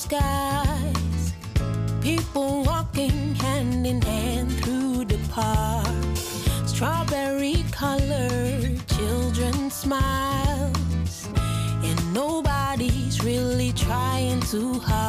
skies. People walking hand in hand through the park. Strawberry colored children smiles. And nobody's really trying too hard.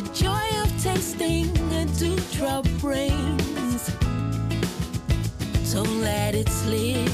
The joy of tasting a dewdrop brings. Don't let it slip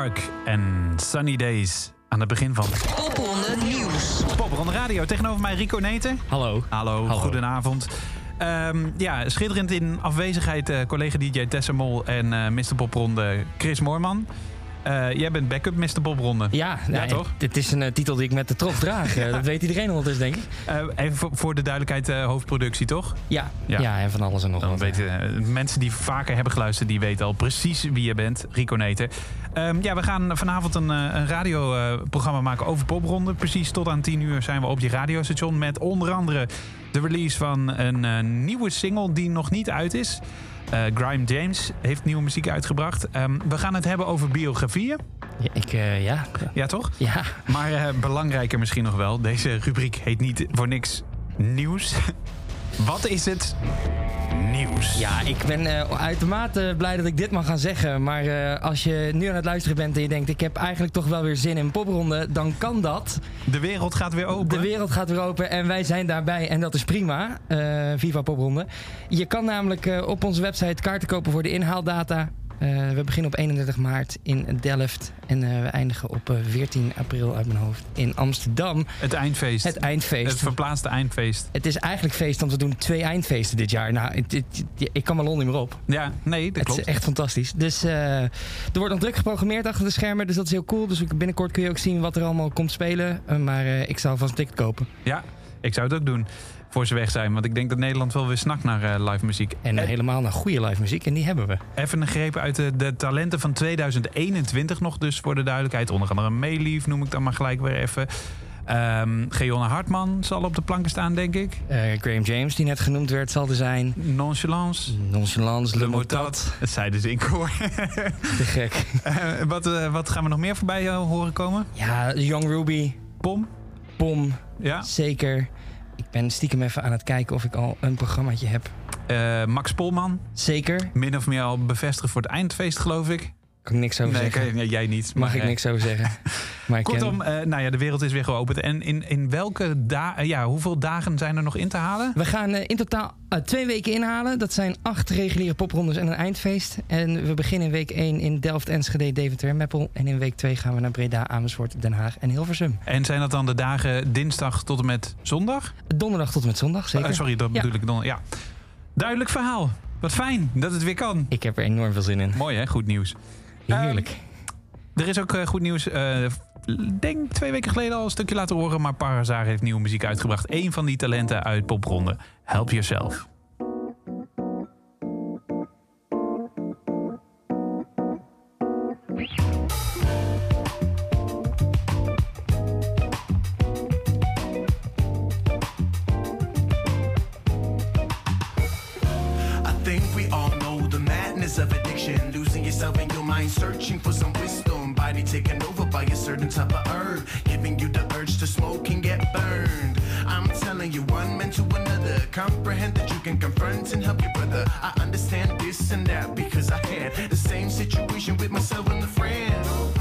Stark en Sunny Days aan het begin van Popronde Nieuws. Popronde Radio. Tegenover mij Rico Neten. Hallo. Hallo, Hallo. goedenavond. Ehm, ja, schitterend in afwezigheid eh, collega DJ Tessa Mol en eh Mr. Popronde Chris Moorman. Eh, jij bent backup Mr. Popronde. Ja, Ja, nou, toch? Dit is een eh, titel die ik met de trots draag. Eh, Dat weet iedereen ondertussen, denk ik. Even voor, voor de duidelijkheid, hoofdproductie toch? Ja, Ja. ja. en van alles en nog Dan wat. weten mensen die vaker hebben geluisterd, die weten al precies wie je bent, Rico Neten. Ehm, ja, we gaan vanavond een, een radioprogramma maken over popronde. Precies tot aan 10 uur zijn we op je radiostation met onder andere de release van een nieuwe single die nog niet uit is. Eh, Grime James heeft nieuwe muziek uitgebracht. Ehm, we gaan het hebben over biografieën. Ja, ik, eh, ja. Ja, toch? Ja. Maar eh, belangrijker misschien nog wel. Deze rubriek heet niet voor niks nieuws. Wat is het nieuws? Ja, ik ben eh, uitermate blij dat ik dit mag gaan zeggen. Maar eh, als je nu aan het luisteren bent en je denkt... ik heb eigenlijk toch wel weer zin in popronde... dan kan dat. De wereld gaat weer open. De wereld gaat weer open en wij zijn daarbij. En dat is prima. Eh, Viva Popronde. Je kan namelijk op onze website kaarten kopen voor de inhaaldata. Eh, we beginnen op 31 maart in Delft. En eh, we eindigen op eh, 14 april uit mijn hoofd in Amsterdam. Het eindfeest. Het eindfeest. Het verplaatste eindfeest. Het is eigenlijk feest, want we doen twee eindfeesten dit jaar. Nou, het- het- ik kan mijn lol niet meer op. Ja, nee, dat Het klopt. is echt fantastisch. Dus eh, er wordt nog druk geprogrammeerd achter de schermen. Dus dat is heel cool. Dus binnenkort kun je ook zien wat er allemaal komt spelen. Eh, maar eh, ik zou vast een ticket kopen. Ja, ik zou het ook doen. Voor ze weg zijn. Want ik denk dat Nederland wel weer snakt naar eh, live muziek. En helemaal naar goede live muziek. En die hebben we. Even een greep uit de, de talenten van 2021 nog. Dus voor de duidelijkheid. Onder andere Mayleaf noem ik dan maar gelijk weer even. Ehm Geonna Hartman zal op de planken staan, denk ik. Eh, Graham James, die net genoemd werd, zal er zijn. Nonchalance. Nonchalance, Le Motat. Motat. Het zeiden ze in koor. Te gek. Eh, wat, wat gaan we nog meer voorbij horen komen? Ja, Young Ruby, Pom? Pom, Ja. zeker. Ik ben stiekem even aan het kijken of ik al een programmaatje heb. Eh, Max Polman. Zeker. Min of meer al bevestigd voor het eindfeest, geloof ik. Kan ik niks over nee, zeggen. nee, jij niet. Mag ik eh, niks over zeggen. Maar ken- Kortom, eh, nou ja, de wereld is weer geopend. En in, in welke dagen, ja, hoeveel dagen zijn er nog in te halen? We gaan eh, in totaal eh, twee weken inhalen. Dat zijn acht reguliere poprondes en een eindfeest. En we beginnen in week 1 in Delft, Enschede, Deventer en Meppel. En in week 2 gaan we naar Breda, Amersfoort, Den Haag en Hilversum. En zijn dat dan de dagen dinsdag tot en met zondag? Donderdag tot en met zondag, zeker. Eh, sorry, dat Ja. bedoel ik dan. Ja. Duidelijk verhaal. Wat fijn dat het weer kan. Ik heb er enorm veel zin in. Mooi hè, goed nieuws. Heerlijk. Er is ook eh, goed nieuws. eh, denk twee weken geleden al een stukje laten horen. Maar Parazar heeft nieuwe muziek uitgebracht. Eén van die talenten uit popronde. Help Yourself. Comprehend that you can confront and help your brother. I understand this and that because I had the same situation with myself and a friend. Oh,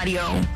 Radio.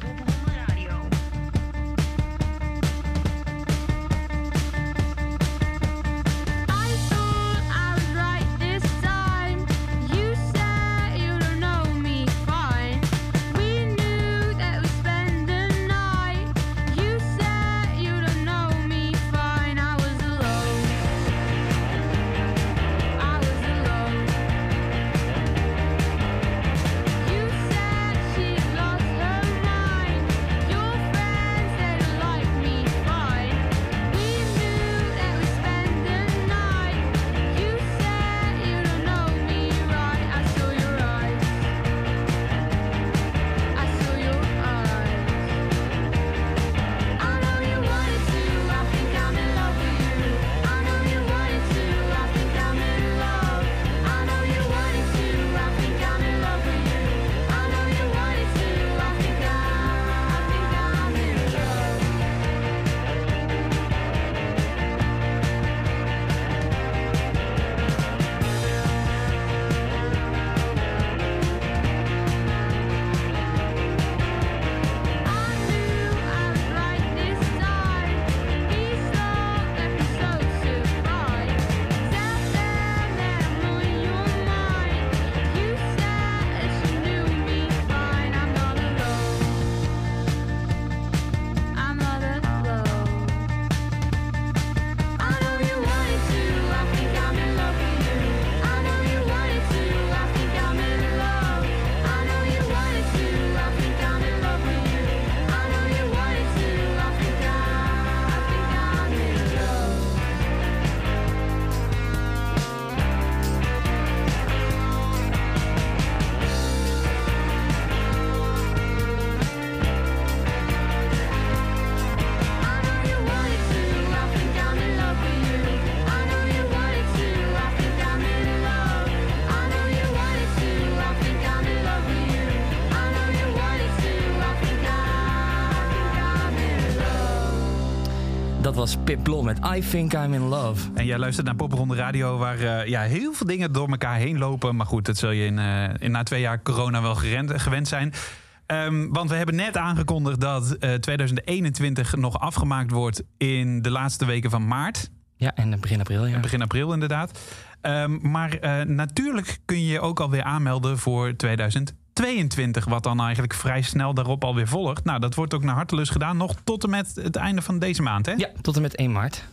Was Pip Blom met I Think I'm in Love. En jij luistert naar Popronde Radio, waar eh, ja, heel veel dingen door elkaar heen lopen. Maar goed, dat zul je in, eh, in na twee jaar corona wel gerend, gewend zijn. Ehm, want we hebben net aangekondigd dat eh, 2021 nog afgemaakt wordt in de laatste weken van maart. Ja, en begin april, ja. Begin april inderdaad. Ehm, maar eh, natuurlijk kun je je ook alweer aanmelden voor 2022. Wat dan eigenlijk vrij snel daarop alweer volgt. Nou, dat wordt ook naar hartelust gedaan. Nog tot en met het einde van deze maand, hè? Ja, tot en met 1 maart.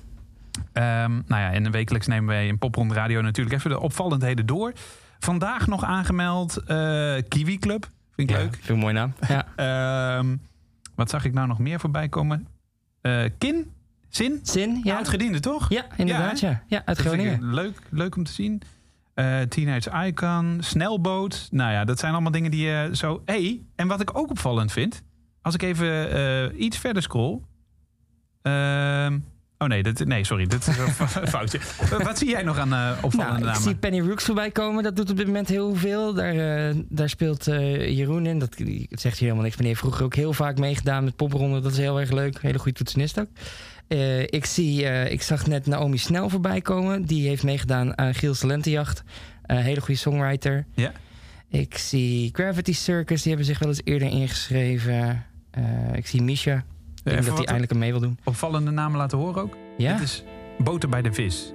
Ehm, nou ja, en wekelijks nemen wij in Popronde Radio natuurlijk even de opvallendheden door. Vandaag nog aangemeld eh, Kiwi Club. Vind ik Ja, leuk. Veel mooi naam. Ja. Ehm, wat zag ik nou nog meer voorbij komen? Eh, Kin? Zin? Zin, ja. Oud-gediende, toch? Ja, inderdaad, Ja, ja. Ja, uit Groningen. leuk, leuk om te zien. Eh, Teenage Icon, Snelboot. Nou ja, dat zijn allemaal dingen die je zo... hey, en wat ik ook opvallend vind... Als ik even eh, iets verder scroll... Ehm, oh nee, dat, nee, sorry. Dat is een fo- foutje. wat zie jij nog aan eh, opvallende Nou, ik namen? zie Penny Rooks voorbij komen. Dat doet op dit moment heel veel. Daar, eh, daar speelt eh, Jeroen in. Dat, dat zegt hier helemaal niks. Maar die heeft vroeger ook heel vaak meegedaan met popronden. Dat is heel erg leuk. Hele goede toetsenist ook. Eh, ik, zie, eh, ik zag net Naomi Snel voorbij komen. Die heeft meegedaan aan Giels Talentenjacht. Eh hele goede songwriter. Ja. Ik zie Gravity Circus. Die hebben zich wel eens eerder ingeschreven. Eh, ik zie Misha. Ik denk dat hij eindelijk mee wil doen. opvallende namen laten horen ook. Ja? Dit is Boter bij de Vis.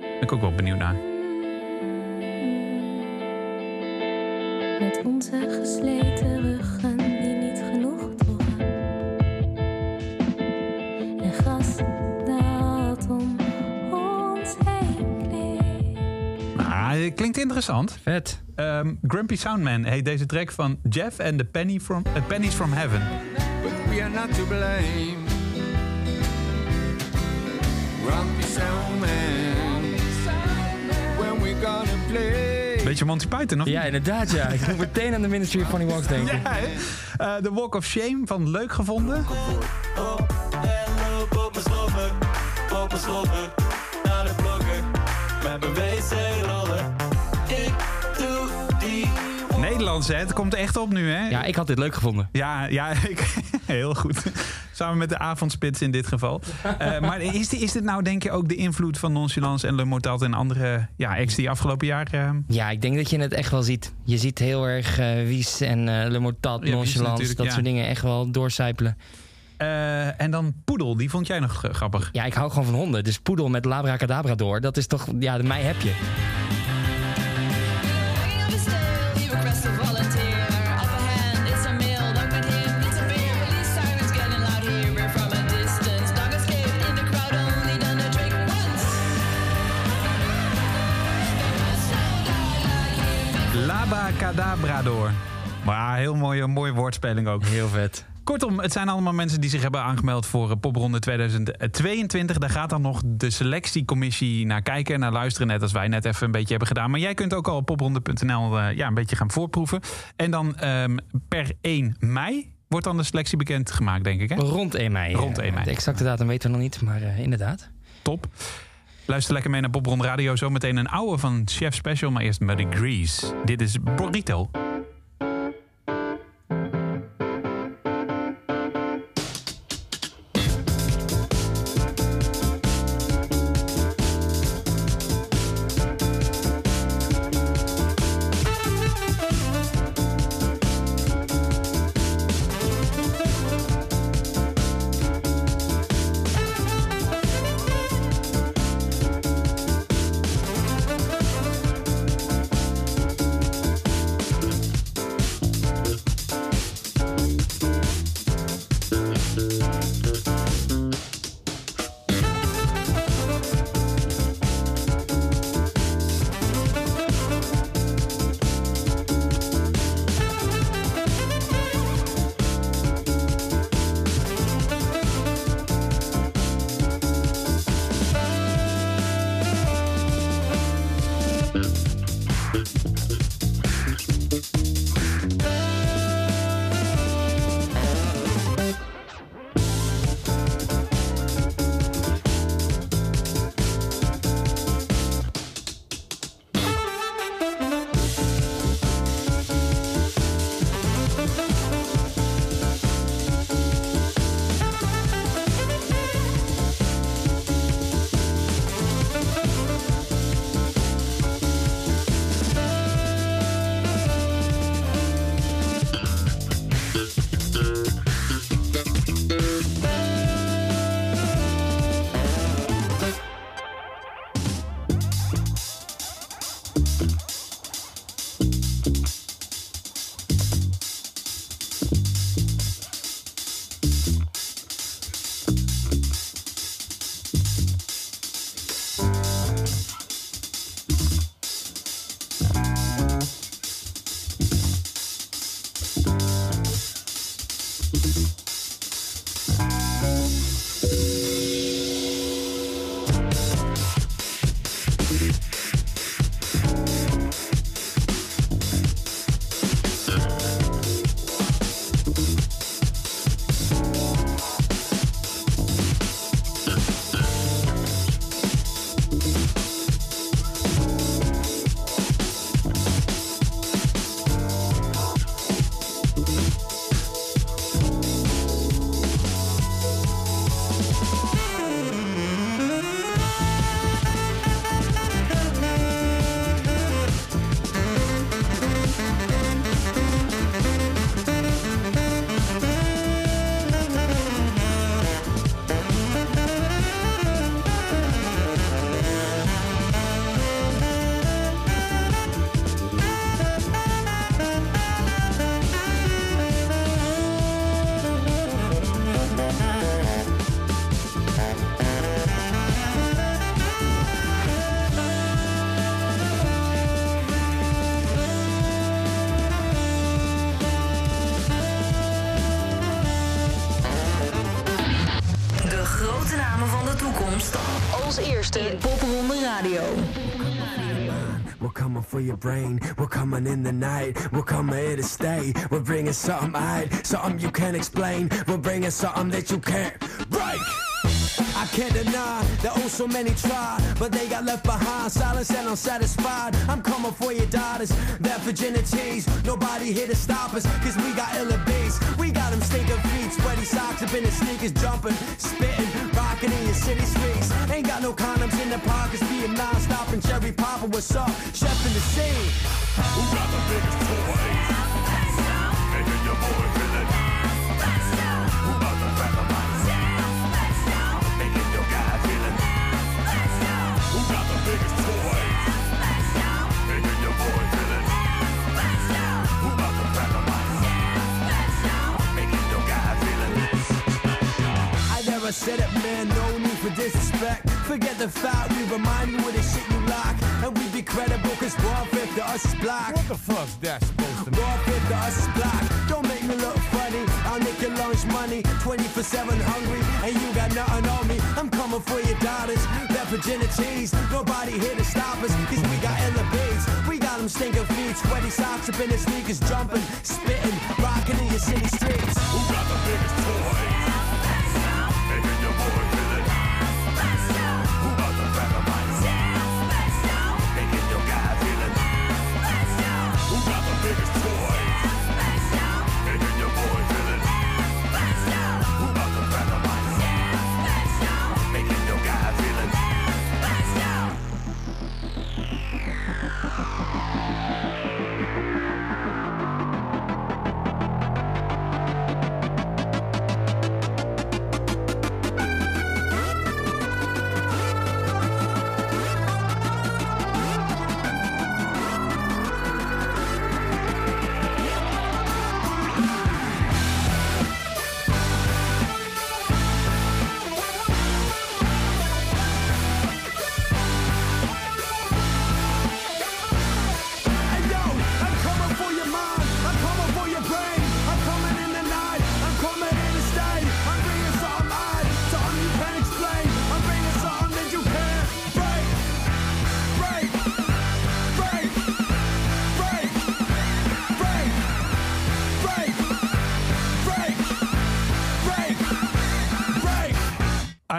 Ben ik ook wel benieuwd naar. Met onze Ah, klinkt interessant. Vet. Ehm, Grumpy Soundman heet deze track van Jeff and the Penny from, eh, Pennies from Heaven. But we are not to blame. Grumpy sound man. When we gonna play? Beetje Monty Python, of Ja, inderdaad ja. Ik moet meteen aan de Ministry of Funny Walks denken. Ja? Eh, Walk of Shame van Leuk Gevonden. Oh, en loop op mijn sloffen, op mijn met mijn wc-rollen. Ik doe die Nederlands, hè? Het komt echt op nu, hè? Ja, ik had dit leuk gevonden. Ja, ja ik, heel goed. Samen met de avondspits in dit geval. Eh, maar is, die- is dit nou, denk je, ook de invloed van Nonchalance en Le Mortat en andere ja, acts die afgelopen jaar... eh, Ja, ik denk dat je het echt wel ziet. Je ziet heel erg eh, Wies en eh Le Mortat, Wies Nonchalance, dat ja. soort dingen echt wel doorcijpelen. Eh, en dan Poedel, die vond jij nog g- grappig. Ja, ik hou gewoon van honden. Dus poedel met Labracadabra door, dat is toch, ja, mij heb je. Door. Maar heel mooie, mooie woordspeling ook. Heel vet. Kortom, het zijn allemaal mensen die zich hebben aangemeld voor eh, Popronde 2022. Daar gaat dan nog de selectiecommissie naar kijken en naar luisteren. Net als wij net even een beetje hebben gedaan. Maar jij kunt ook al op popronde.nl eh, ja, een beetje gaan voorproeven. En dan ehm, per 1 mei wordt dan de selectie bekend gemaakt, denk ik. Hè? Rond 1 mei. Rond eh, 1 mei. De exacte datum weten we nog niet, maar eh, inderdaad. Top. Luister lekker mee naar Popronde Radio. Zometeen een oude van Chef Special, maar eerst Muddy Grease. Dit is Burrito. For your brain. We're coming in the night. We're coming here to stay. We're bringing something out, something you can't explain. We're bringing something that you can't break. I can't deny that oh so many try, but they got left behind, silence and unsatisfied. I'm coming for your daughters, their virginities. Nobody here to stop us, cause we got illa. We got them stinking feet, sweaty socks up in the sneakers, jumping, spitting, rocking in your city streets. Ain't got no condoms in the pockets, being non-stop and cherry popping. What's up, chef in the scene? Who got the biggest toys? Making your boy I said it, man. No need for disrespect. Forget the fact we remind you of the shit you like. And we be credible, cause fifth to us is black. What the fuck's that supposed to mean? Fifth to us is black. Don't make me look funny. I'll make your lunch money. 24 7 hungry. And you got nothing on me. I'm coming for your daughters. Their virginities. Nobody here to stop us. Cause we got beats. We got them stinking feet. Sweaty socks up in the sneakers. Jumping, spitting,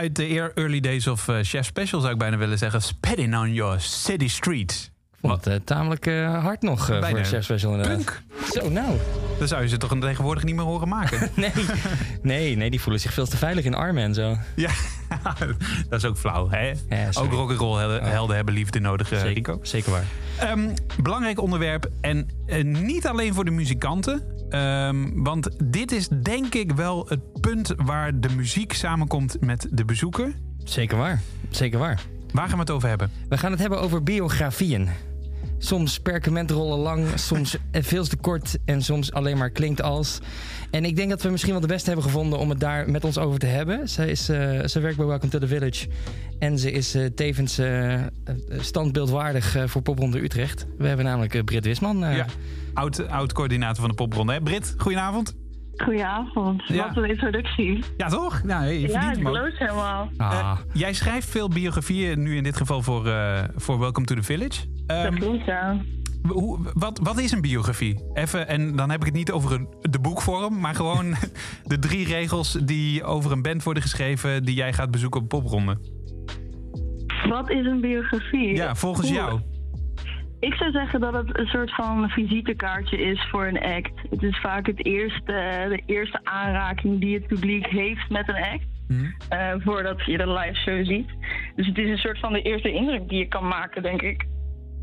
Uit de ear- early days of eh, Chef Special zou ik bijna willen zeggen. Spitting on your city street. Vond het eh, tamelijk eh, hard nog eh, voor een chef special inderdaad. Punk. Zo, nou. Dan zou je ze toch tegenwoordig niet meer horen maken. Nee, nee, nee, die voelen zich veel te veilig in armen en zo. ja, dat is ook flauw. Hè? Ja, ook rock'n'roll helden, helden hebben liefde nodig, eh, Rico. Zeker waar. Ehm, belangrijk onderwerp en niet alleen voor de muzikanten. Ehm, want dit is denk ik wel het punt waar de muziek samenkomt met de bezoeker. Zeker waar. Zeker waar. Waar gaan we het over hebben? We gaan het hebben over biografieën. Soms perkamentrollen lang, soms veel te kort en soms alleen maar klinkt als. En ik denk dat we misschien wel de beste hebben gevonden om het daar met ons over te hebben. Zij, is, eh, ze werkt bij Welcome to the Village. En ze is eh, tevens eh, eh, standbeeldwaardig eh, voor Popronde Utrecht. We hebben namelijk eh, Britt Wisman. eh, oud, oud coördinator van de popronde. Hè? Brit, goedenavond. Goedenavond. Ja. Wat een introductie. Ja, toch? Nou, je Ja, verdient ik hem ook. geloof helemaal. Ah, Eh, jij schrijft veel biografieën, nu in dit geval voor, eh, voor Welcome to the Village. Dat Ehm, klopt, ja. hoe, wat, wat is een biografie? Even, en dan heb ik het niet over een, de boekvorm, maar gewoon de drie regels die over een band worden geschreven die jij gaat bezoeken op popronde. Wat is een biografie? Ja, volgens Oeh, jou. Ik zou zeggen dat het een soort van visitekaartje is voor een act. Het is vaak het eerste, de eerste aanraking die het publiek heeft met een act. Mhm. eh, voordat je de live show ziet. Dus het is een soort van de eerste indruk die je kan maken, denk ik.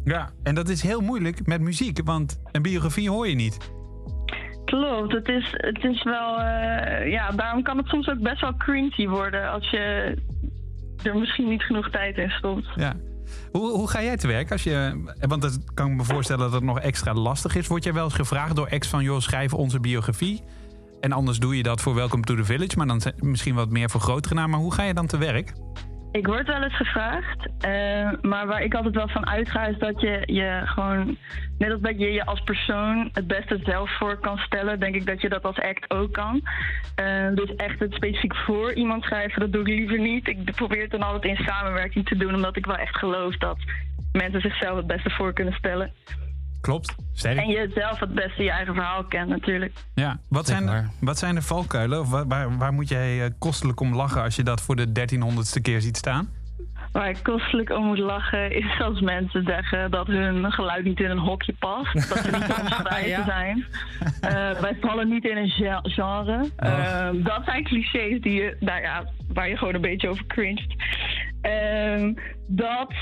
Ja, en dat is heel moeilijk met muziek, want een biografie hoor je niet. Klopt, het is, het is wel. eh, ja, daarom kan het soms ook best wel cringy worden als je er misschien niet genoeg tijd in stopt. Ja. Hoe, ga jij te werk? Als je, want dat kan ik me voorstellen dat het nog extra lastig is. Word jij wel eens gevraagd door ex van... joh, schrijf onze biografie. En anders doe je dat voor Welcome to the Village. Maar dan misschien wat meer voor grotere namen. Maar hoe ga je dan te werk? Ik word wel eens gevraagd, eh, maar waar ik altijd wel van uitga is dat je je gewoon, net als dat je je als persoon het beste zelf voor kan stellen, denk ik dat je dat als act ook kan. Eh, dus echt het specifiek voor iemand schrijven, dat doe ik liever niet. Ik probeer het dan altijd in samenwerking te doen, omdat ik wel echt geloof dat mensen zichzelf het beste voor kunnen stellen. Klopt. Sterk. En je zelf het beste je eigen verhaal kent natuurlijk. Ja. Wat, zijn, maar. wat zijn de valkuilen? Of waar, waar, waar moet jij eh, kostelijk om lachen... als je dat voor de 1300ste keer ziet staan? Waar ik kostelijk om moet lachen is als mensen zeggen dat hun geluid niet in een hokje past. Dat ze niet vrij Ja. zijn. Eh, wij vallen niet in een ge- genre. Eh, dat zijn clichés die je, nou ja, waar je gewoon een beetje over cringed. Ehm, dat.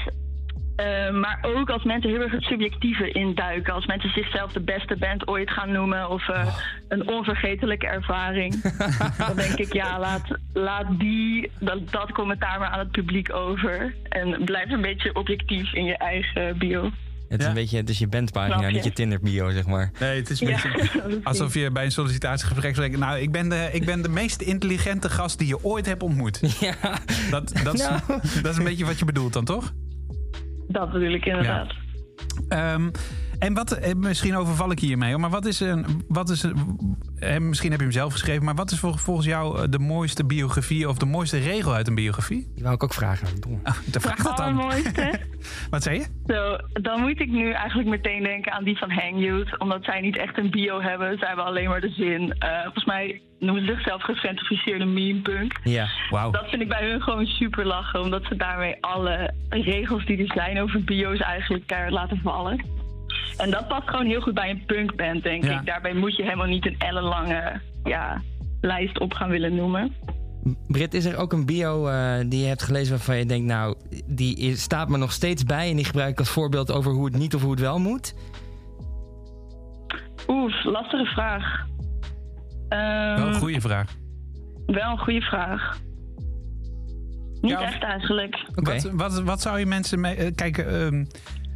Eh, maar ook als mensen heel erg het subjectieve induiken. Als mensen zichzelf de beste band ooit gaan noemen. Of eh, een onvergetelijke ervaring. dan denk ik, ja, laat, laat die, dat, dat commentaar maar aan het publiek over. En blijf een beetje objectief in je eigen bio. het is Ja. een beetje, het is je bandpagina, je? niet je Tinder bio, zeg maar. Nee, het is een beetje alsof je bij een sollicitatiegesprek zegt... nou, ik ben, de, ik ben de meest intelligente gast die je ooit hebt ontmoet. Ja, Dat, dat, is, Nou. dat is een beetje wat je bedoelt dan, toch? Dat bedoel ik inderdaad. Ehm, en wat, eh, misschien overval ik hiermee, maar wat is een, wat is een, misschien heb je hem zelf geschreven, maar wat is vol- volgens jou eh, de mooiste biografie of de mooiste regel uit een biografie? die wou ik ook vragen. Verdomme. Ah, de vraag dat dan. Allermooiste. Wat zei je? Zo, dan moet ik nu eigenlijk meteen denken aan die van Hang Youth. Omdat zij niet echt een bio hebben. Zij hebben alleen maar de zin. Eh, volgens mij noemen ze zichzelf gecentrificeerde meme punk. Ja, Wauw. Dat vind ik bij hun gewoon super lachen. Omdat ze daarmee alle regels die er zijn over bio's eigenlijk keihard laten vallen. En dat past gewoon heel goed bij een punkband, denk Ja. ik. Daarbij moet je helemaal niet een ellenlange ja, lijst op gaan willen noemen. Britt, is er ook een bio eh, die je hebt gelezen waarvan je denkt, nou, die is- staat me nog steeds bij en die gebruik ik als voorbeeld over hoe het niet of hoe het wel moet? Oef, lastige vraag. Ehm, Wel een goede vraag. wel een goede vraag. Niet Ja, of- echt eigenlijk. Oké. Wat, wat, wat zou je mensen mee... eh, kijk, ehm,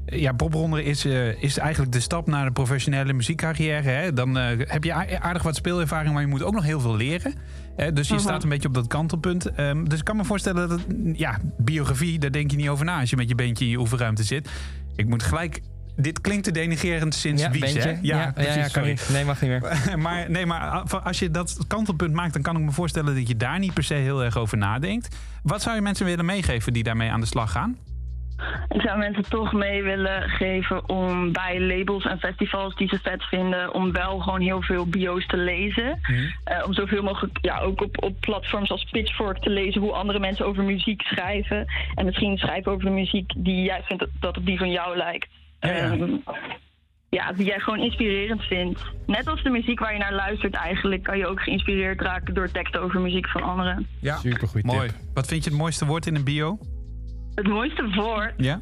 ja, popronde is, eh, is eigenlijk de stap naar de professionele muziekcarrière. Hè? Dan eh, heb je aardig wat speelervaring, maar je moet ook nog heel veel leren. Hè? Dus je Mhm. staat een beetje op dat kantelpunt. Ehm, dus ik kan me voorstellen dat, het, ja, biografie, daar denk je niet over na als je met je bandje in je oefenruimte zit. Ik moet gelijk... Dit klinkt te denigerend sinds ja, Wies, hè? ja, ja, precies, ja, kan sorry. niet. Nee, mag niet meer. maar, nee, maar als je dat kantelpunt maakt, dan kan ik me voorstellen dat je daar niet per se heel erg over nadenkt. Wat zou je mensen willen meegeven die daarmee aan de slag gaan? Ik zou mensen toch mee willen geven om bij labels en festivals die ze vet vinden, om wel gewoon heel veel bio's te lezen. Eh, om zoveel mogelijk ja, ook op, op platforms als Pitchfork te lezen hoe andere mensen over muziek schrijven. En misschien schrijven over de muziek die jij vindt dat, dat op die van jou lijkt. Ja, ja. Ehm, ja, die jij gewoon inspirerend vindt. Net als de muziek waar je naar luistert eigenlijk, kan je ook geïnspireerd raken door teksten over muziek van anderen. Ja, Supergoed mooi. tip. Wat vind je het mooiste woord in een bio? Het mooiste woord, Ja?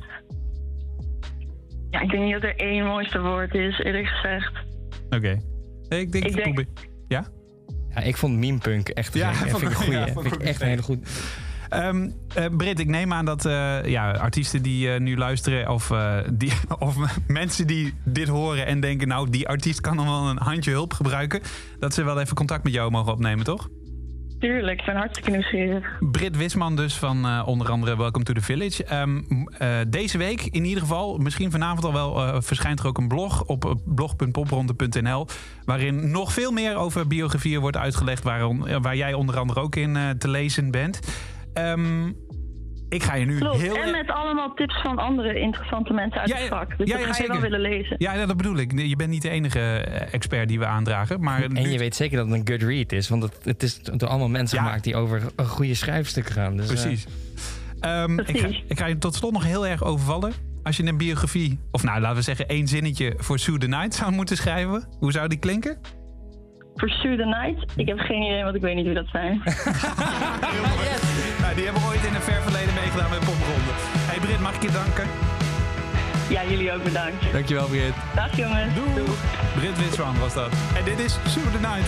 ja, ik denk niet dat er één mooiste woord is, eerlijk gezegd. Oké. Nee, ik denk, Ik ik denk- probeer- Ja? Ja, ik vond memepunk echt Ja, vind ik ik- een goeie. ja, vind ik echt een hele goed. Ehm eh, Britt, ik neem aan dat eh, ja, artiesten die eh, nu luisteren... Of, eh, die, of mensen die dit horen en denken... nou, die artiest kan nog wel een handje hulp gebruiken... dat ze wel even contact met jou mogen opnemen, toch? Tuurlijk, ik ben hartstikke nieuwsgierig. Brit Wisman dus van eh, onder andere Welcome to the Village. Ehm, eh, deze week in ieder geval, misschien vanavond al wel, eh, verschijnt er ook een blog op blog.popronde.nl. Waarin nog veel meer over biografieën wordt uitgelegd. Waarom, eh, waar jij onder andere ook in te lezen bent. Ehm, ik ga je nu Klopt, heel... en met allemaal tips van andere interessante mensen uit Ja, het vak. Dus ja, dat ga je wel willen lezen. Ja, ja, dat bedoel ik. Je bent niet de enige eh, expert die we aandragen. Maar En je weet zeker dat het een good read is. Want het, het is door allemaal mensen Ja. gemaakt die over een goede schrijfstukken gaan. Dus, eh, Precies. Ehm, ik, ga, Precies. ik ga je tot slot nog heel erg overvallen. Als je een biografie, of nou laten we zeggen één zinnetje voor Sue the Night zou moeten schrijven. Hoe zou die klinken? Pursue the Night? Ik heb geen idee, want ik weet niet wie dat zijn. Nou, die hebben we ooit in een ver verleden meegedaan met Popronde. Hey Britt, mag ik je danken? ja, jullie ook bedankt. Dankjewel Britt. Dag jongens. Doeg. Britt Witsman was dat. En dit is Sue the Night.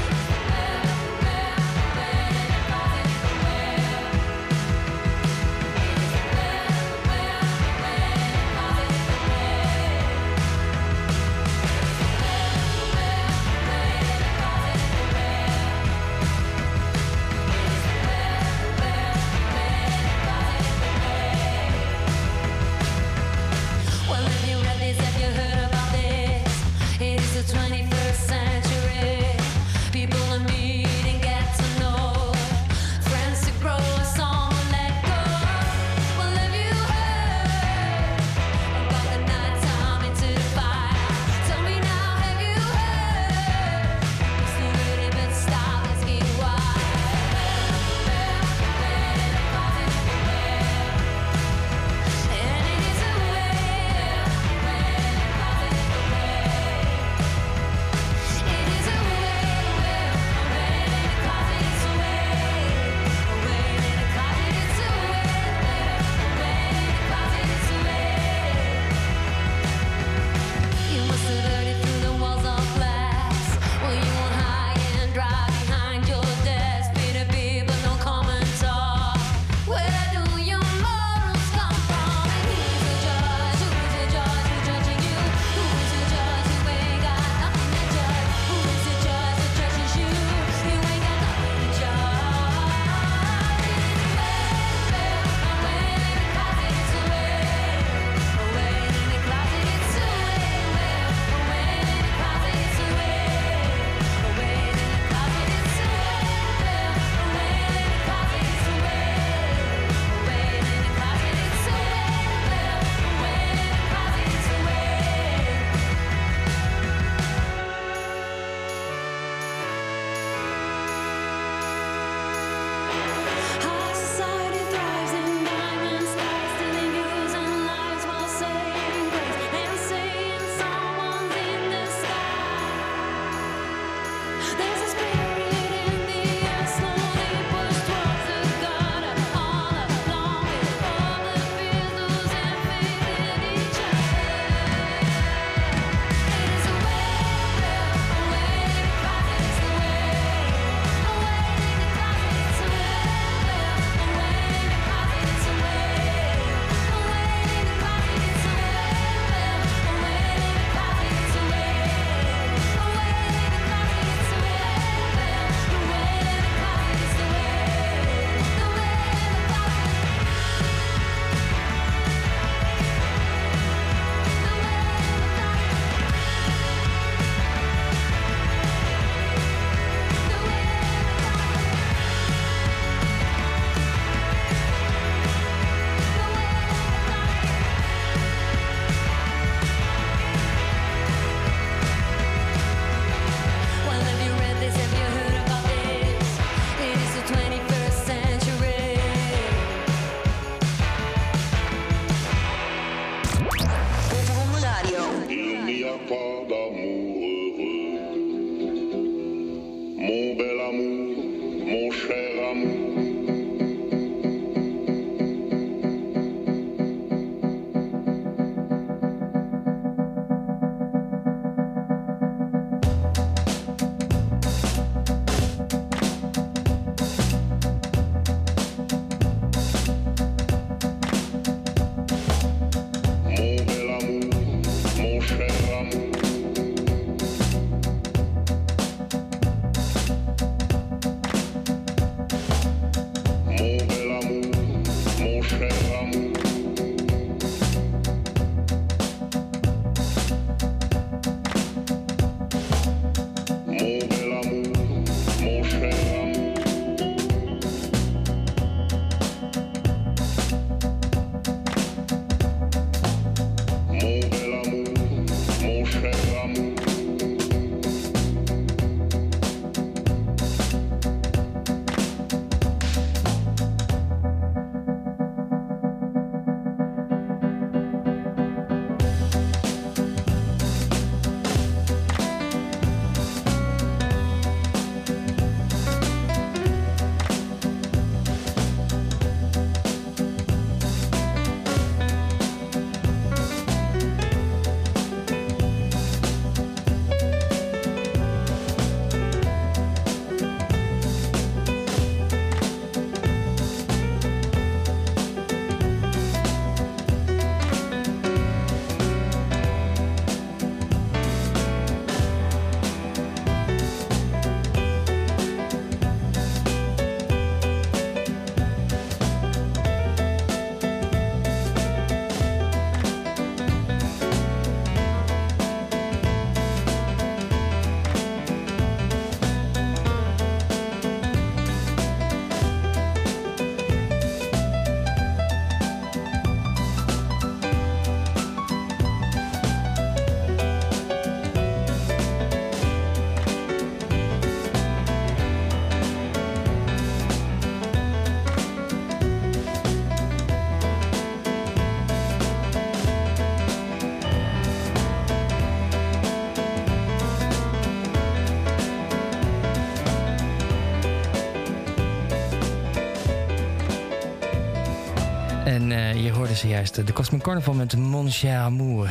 Je hoorde zojuist eh, de Cosmic Carnival met Mon cher amour.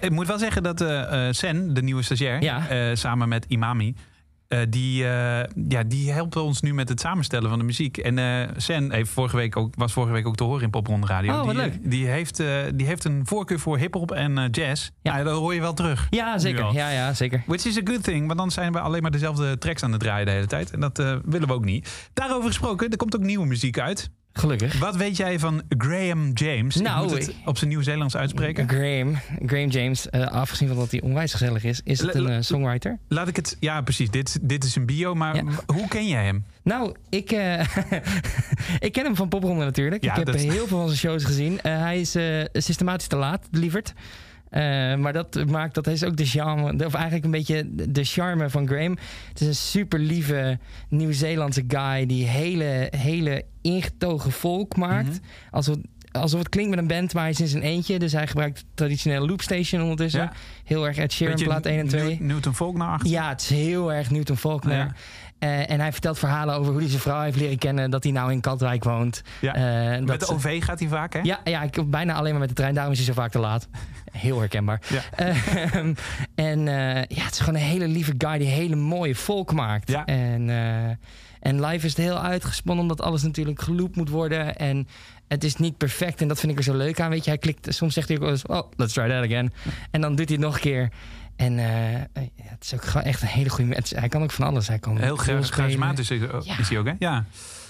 Ik moet wel zeggen dat eh, eh, Sen, de nieuwe stagiair, Ja. eh, samen met Imami, eh, die, eh, ja, die helpt ons nu met het samenstellen van de muziek. En eh, Sen heeft vorige week ook, was vorige week ook te horen in Popronde Radio. Oh, wat die, leuk. Die heeft, eh, die heeft een voorkeur voor hip-hop en eh, jazz. Ja. dat hoor je wel terug. Ja, zeker. Ja, ja, zeker. Which is a good thing, want dan zijn we alleen maar dezelfde tracks aan het draaien de hele tijd. En dat eh, willen we ook niet. Daarover gesproken, er komt ook nieuwe muziek uit. Gelukkig. Wat weet jij van Graham James? Nou, ik moet het op zijn Nieuw-Zeelands uitspreken. Graham, Graham James, eh, afgezien van dat hij onwijs gezellig is, is het een eh, songwriter. Laat ik het... Ja, precies. Dit, dit is een bio, maar Ja. hoe ken jij hem? Nou, ik, eh, ik ken hem van Popronde natuurlijk. Ja, ik heb dat- heel veel van zijn shows gezien. Hij is systematisch te laat, lieverd. Eh, maar dat maakt dat hij is ook de charme, of eigenlijk een beetje de charme van Graham. Het is een super lieve Nieuw-Zeelandse guy die hele, hele ingetogen volk maakt. Mhm. alsof, alsof het klinkt met een band, maar hij is in zijn eentje. Dus hij gebruikt traditionele loopstation ondertussen. Ja. Heel erg Ed Sheeran, Beetje plaat 1 en 2. New- Newton Faulkner achter. Ja, het is heel erg Newton Faulkner. Ja. Eh, en hij vertelt verhalen over hoe hij zijn vrouw heeft leren kennen. Dat hij nou in Katwijk woont. Ja. Eh, Met dat de ze- OV gaat hij vaak, hè? Ja, ja, ik bijna alleen maar met de trein. Daarom is hij zo vaak te laat. Heel herkenbaar. Ja. Ehm, en eh, ja, het is gewoon een hele lieve guy die hele mooie volk maakt. Ja. En, en live is het heel uitgesponnen, omdat alles natuurlijk geloopt moet worden. En het is niet perfect. En dat vind ik er zo leuk aan. Weet je, hij klikt, soms zegt hij ook wel eens, oh, let's try that again. En dan doet hij het nog een keer. En eh, ja, het is ook gewoon echt een hele goede mens. Hij kan ook van alles. Hij kan Heel charismatisch is, Ja. is hij ook, hè? Ja.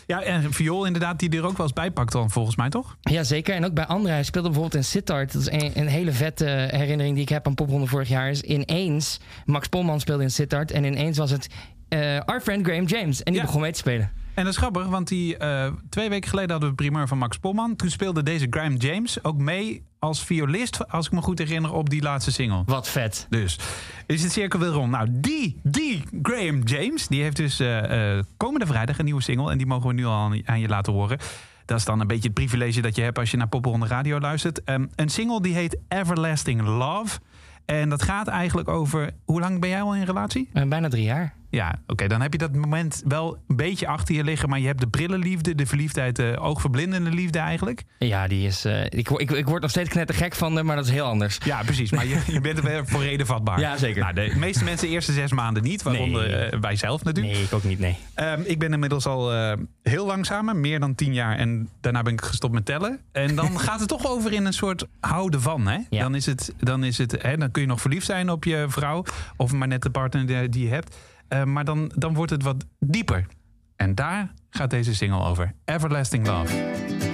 Ja, en viool inderdaad, die er ook wel eens bij pakt dan, volgens mij, toch? Ja, zeker. En ook bij anderen. Hij speelde bijvoorbeeld in Sittard. Dat is een, een hele vette herinnering die ik heb aan Popronde vorig jaar. Is ineens, Max Polman speelde in Sittard. En ineens was het eh our friend Graham James. En die Ja. begon mee te spelen. En dat is grappig, want die, eh, twee weken geleden hadden we primeur van Max Polman. Toen speelde deze Graham James ook mee als violist, als ik me goed herinner, op die laatste single. Wat vet. Dus is het cirkel weer rond. Nou, die, die Graham James, die heeft dus eh, eh, komende vrijdag een nieuwe single. En die mogen we nu al aan, aan je laten horen. Dat is dan een beetje het privilege dat je hebt als je naar Popronde Radio luistert. Ehm, een single die heet Everlasting Love. En dat gaat eigenlijk over... Hoe lang ben jij al in relatie? Bijna drie jaar. Ja, oké, dan heb je dat moment wel een beetje achter je liggen. Maar je hebt de brillenliefde, de verliefdheid, de oogverblindende liefde eigenlijk. Ja, die is. eh, ik, ik, ik word nog steeds knettergek van maar dat is heel anders. Ja, precies. Maar je, je bent er voor reden vatbaar. Ja, zeker. Nou, de meeste mensen de eerste zes maanden niet. Waaronder Nee. eh, wij zelf natuurlijk. Nee, ik ook niet, nee. Ehm, ik ben inmiddels al eh, heel lang samen, meer dan tien jaar. En daarna ben ik gestopt met tellen. En dan gaat het toch over in een soort houden van. Hè? Ja. Dan, is het, dan, is het, hè, dan kun je nog verliefd zijn op je vrouw. Of maar net de partner die je hebt. Eh, maar dan, dan wordt het wat dieper. En daar gaat deze single over. Everlasting Love.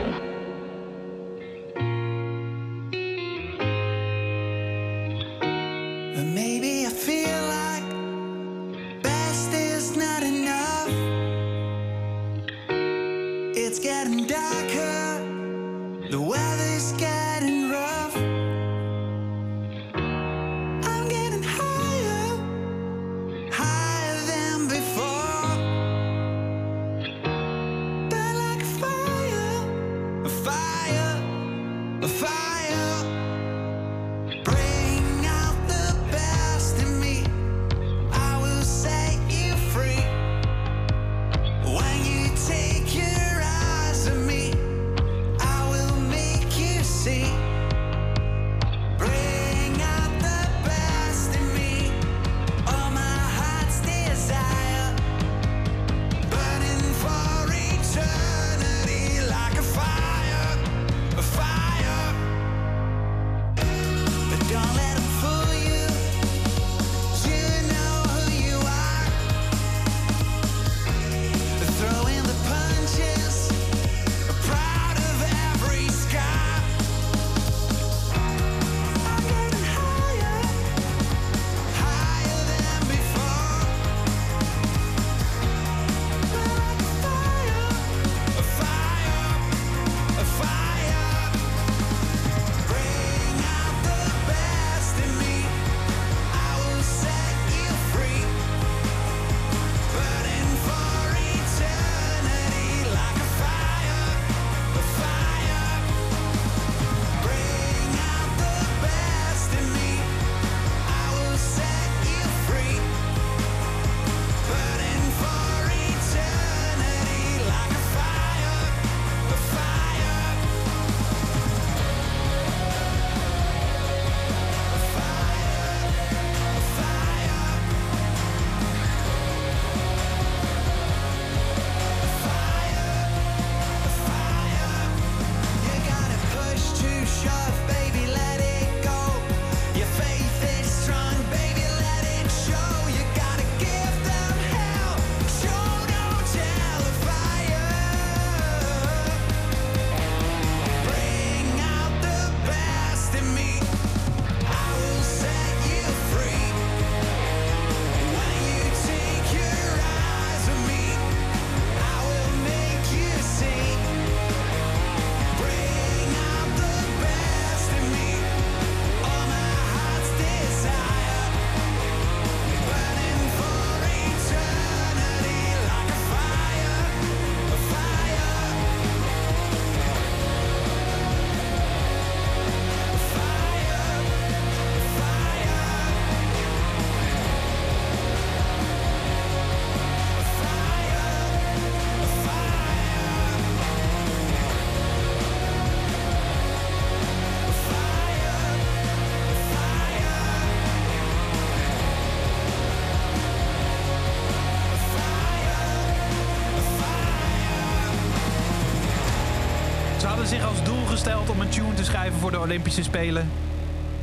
Ze hadden zich als doel gesteld om een tune te schrijven voor de Olympische Spelen.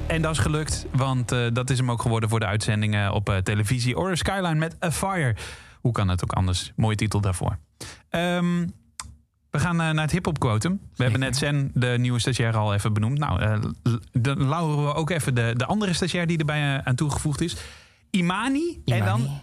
En dat is gelukt, want eh, dat is hem ook geworden voor de uitzendingen op eh, televisie. Or Skyline met A Fire. Hoe kan het ook anders? Mooie titel daarvoor. Ehm, we gaan eh, naar het hip-hop quotum. We hebben net Sen, de nieuwe stagiair, al even benoemd. Nou, l- dan lauweren we ook even de, de andere stagiair die erbij aan toegevoegd is. Imani, en dan.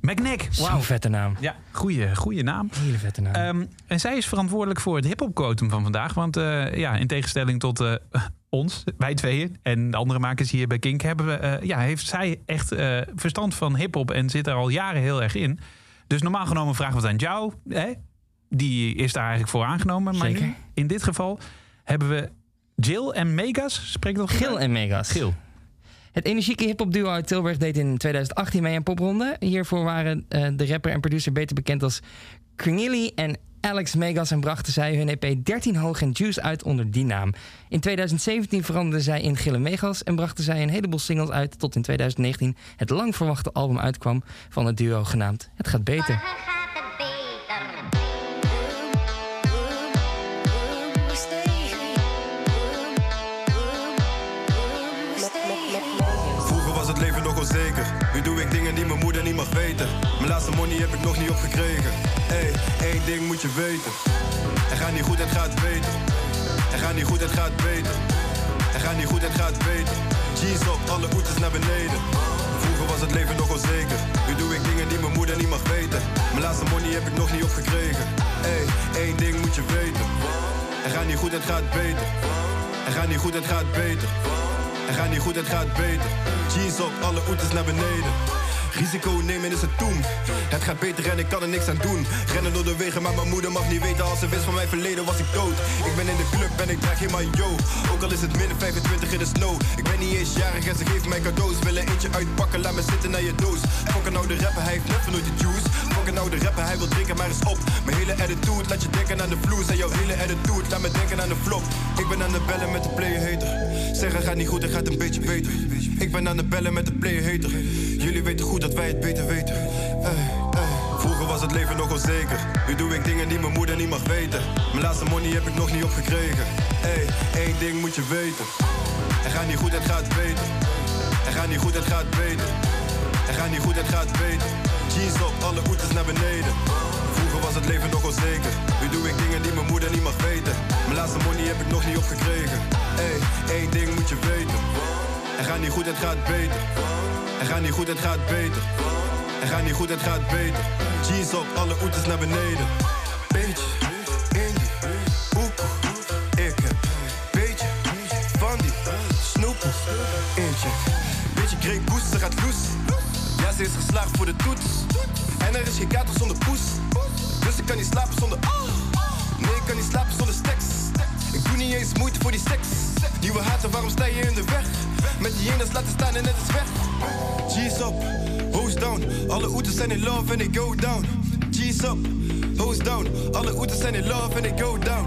McNack. Zo'n vette naam. Ja, goede, goede naam. Hele vette naam. Ehm, en zij is verantwoordelijk voor het hip-hop quotum van vandaag. Want eh, ja, in tegenstelling tot eh, ons, wij tweeën en de andere makers hier bij Kink, hebben we, eh, ja, heeft zij echt verstand van hip-hop en zit er al jaren heel erg in. Dus normaal genomen vragen we het aan jou. Hè? Die is daar eigenlijk voor aangenomen. Maar Zeker. nu, in dit geval hebben we Jill en Megas. Spreek dat Gil en Megas. Gil. Het energieke hip-hop duo uit Tilburg deed in 2018 mee aan popronde. Hiervoor waren eh, de rapper en producer beter bekend als Cornelie en Alex Megas en brachten zij hun EP 13 Hoog en Juice uit onder die naam. In 2017 veranderden zij in Gille Megas en brachten zij een heleboel singles uit tot in 2019 het lang verwachte album uitkwam van het duo genaamd Het gaat beter. heb ik nog niet opgekregen. Ey, één ding moet je weten. Het gaat niet goed, het gaat beter. Het gaat niet goed, het gaat beter. Het gaat niet goed, het gaat beter. Jeans op, alle oeters naar beneden. Vroeger was het leven nog onzeker. Nu doe ik dingen die mijn moeder niet mag weten. Mijn laatste money heb ik nog niet opgekregen. Ey, één ding moet je weten. Het gaat niet goed, het gaat beter. Het gaat niet goed, het gaat beter. Het gaat niet goed, het gaat beter. Jeans op, alle oeters naar beneden. Risico nemen is het doen. Het gaat beter en ik kan er niks aan doen. Rennen door de wegen, maar mijn moeder mag niet weten. Als ze wist van mijn verleden was ik dood. Ik ben in de club en ik draag helemaal yo. Ook al is het min 25 in de snow. Ik ben niet eens jarig en ze geven mij cadeaus. Willen eentje uitpakken, laat me zitten naar je doos. Fokken nou de rapper, hij heeft net nooit de juice. Fokken nou de rapper, hij wil drinken, maar is op. Mijn hele attitude laat je denken aan de vloes. En jouw hele attitude laat me denken aan de flop. Ik ben aan de bellen met de player hater. Zeggen gaat niet goed, het gaat een beetje beter. Ik ben aan de bellen met de player hater. Jullie weten goed dat wij het beter weten. Vroeger was het leven nog onzeker. Nu doe ik dingen die mijn moeder niet mag weten. Mijn laatste money heb ik nog niet opgekregen. Ey, één ding moet je weten. Het gaat niet goed, het gaat beter. Het gaat niet goed, het gaat beter. Het gaat niet goed, het gaat beter. Jeans op, alle oeters naar beneden. Vroeger was het leven nog onzeker. Nu doe ik dingen die mijn moeder niet mag weten. Mijn laatste money heb ik nog niet opgekregen. Ey, één ding moet je weten. Het gaat niet goed, het gaat beter. Het gaat niet goed, het gaat beter. Het gaat niet goed, het gaat beter. Jeans op, alle oeters naar beneden. Beetje, indie, oepoe. Ik heb beetje van die snoepen. Eentje, beetje Grey Goose, ze gaat loes. Ja, ze is geslaagd voor de toets. En er is geen kater zonder poes. Dus ik kan niet slapen zonder... Nee, ik kan niet slapen zonder steks. Ik doe niet eens moeite voor die seks. Nieuwe haten, waarom sta je in de weg? Met die jenes laten staan en het is weg. G's up, hoes down. Alle oeters zijn in love en they go down. G's up, hoes down. Alle oeters zijn in love en they go down.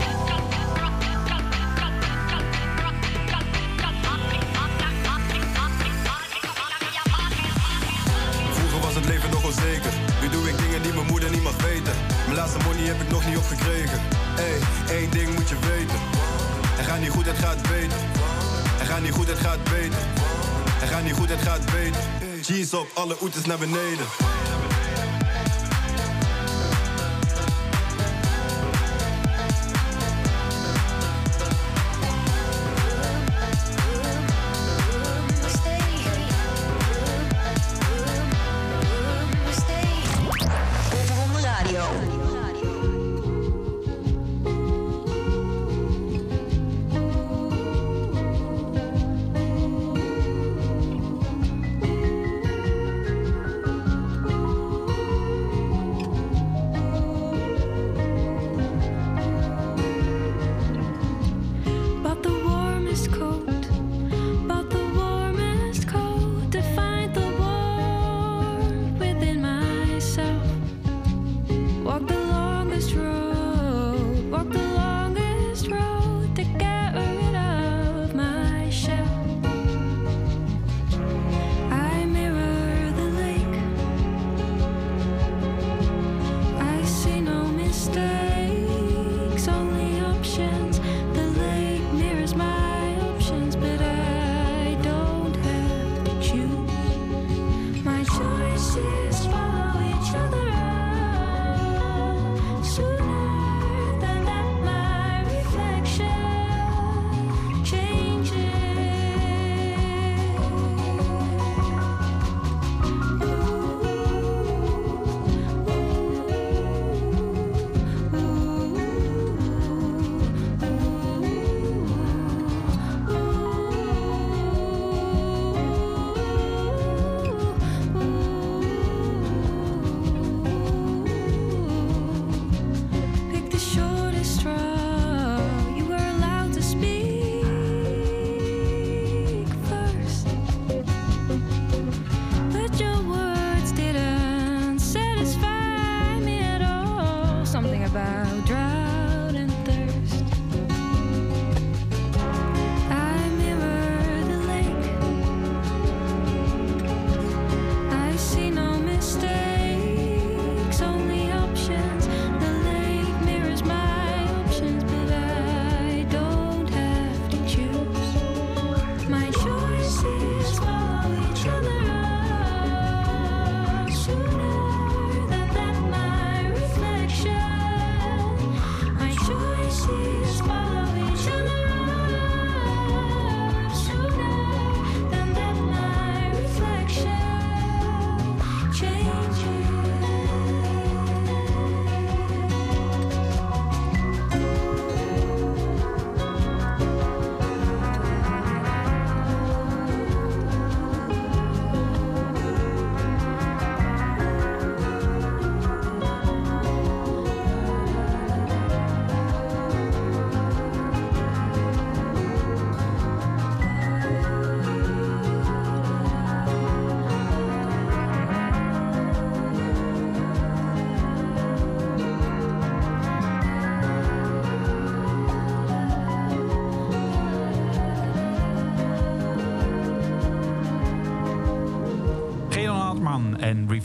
Leven nog onzeker. Nu doe ik dingen die mijn moeder niet mag weten. Mijn laatste money heb ik nog niet opgekregen. Ey, één ding moet je weten. Het gaat niet goed, het gaat beter. Het gaat niet goed, het gaat beter. Het gaat niet goed, het gaat beter. Jeans op, alle oeters naar beneden.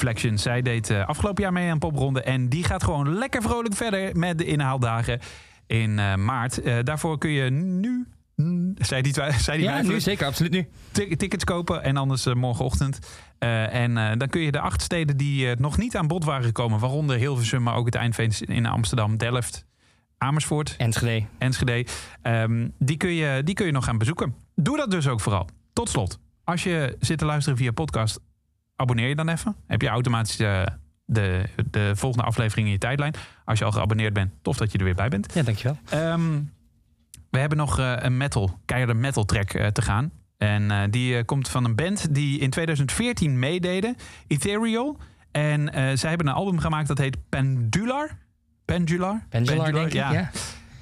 Reflections. Zij deed eh, afgelopen jaar mee aan Popronde. En die gaat gewoon lekker vrolijk verder met de inhaaldagen in eh, maart. Eh, daarvoor kun je nu... mm, Zei die, zei die Ja, nu zeker, absoluut nu. Ti- tickets kopen en anders morgenochtend. En dan kun je de acht steden die nog niet aan bod waren gekomen... waaronder Hilversum, maar ook het Eindfeest in Amsterdam, Delft... Amersfoort, Enschede. Enschede. Ehm, die, kun je, die kun je nog gaan bezoeken. Doe dat dus ook vooral. Tot slot, als je zit te luisteren via podcast, abonneer je dan even. Heb je automatisch eh, de, de volgende aflevering in je tijdlijn. Als je al geabonneerd bent, tof dat je er weer bij bent. Ja, dankjewel. Ehm, we hebben nog eh, een metal, keiharde metal track eh, te gaan. En die komt van een band die in 2014 meededen, Ethereal. En zij hebben een album gemaakt dat heet Pendular. Pendular? Pendular, denk ik, ja.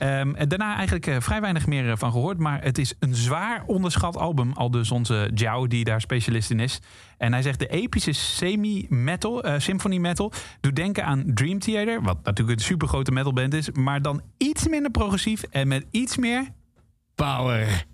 Ehm, en daarna eigenlijk eh, vrij weinig meer eh, van gehoord. Maar het is een zwaar onderschat album. Al dus onze Jou, die daar specialist in is. En hij zegt de epische semi-metal, eh, symphony metal... doet denken aan Dream Theater. Wat natuurlijk een supergrote metalband is. Maar dan iets minder progressief en met iets meer... Power.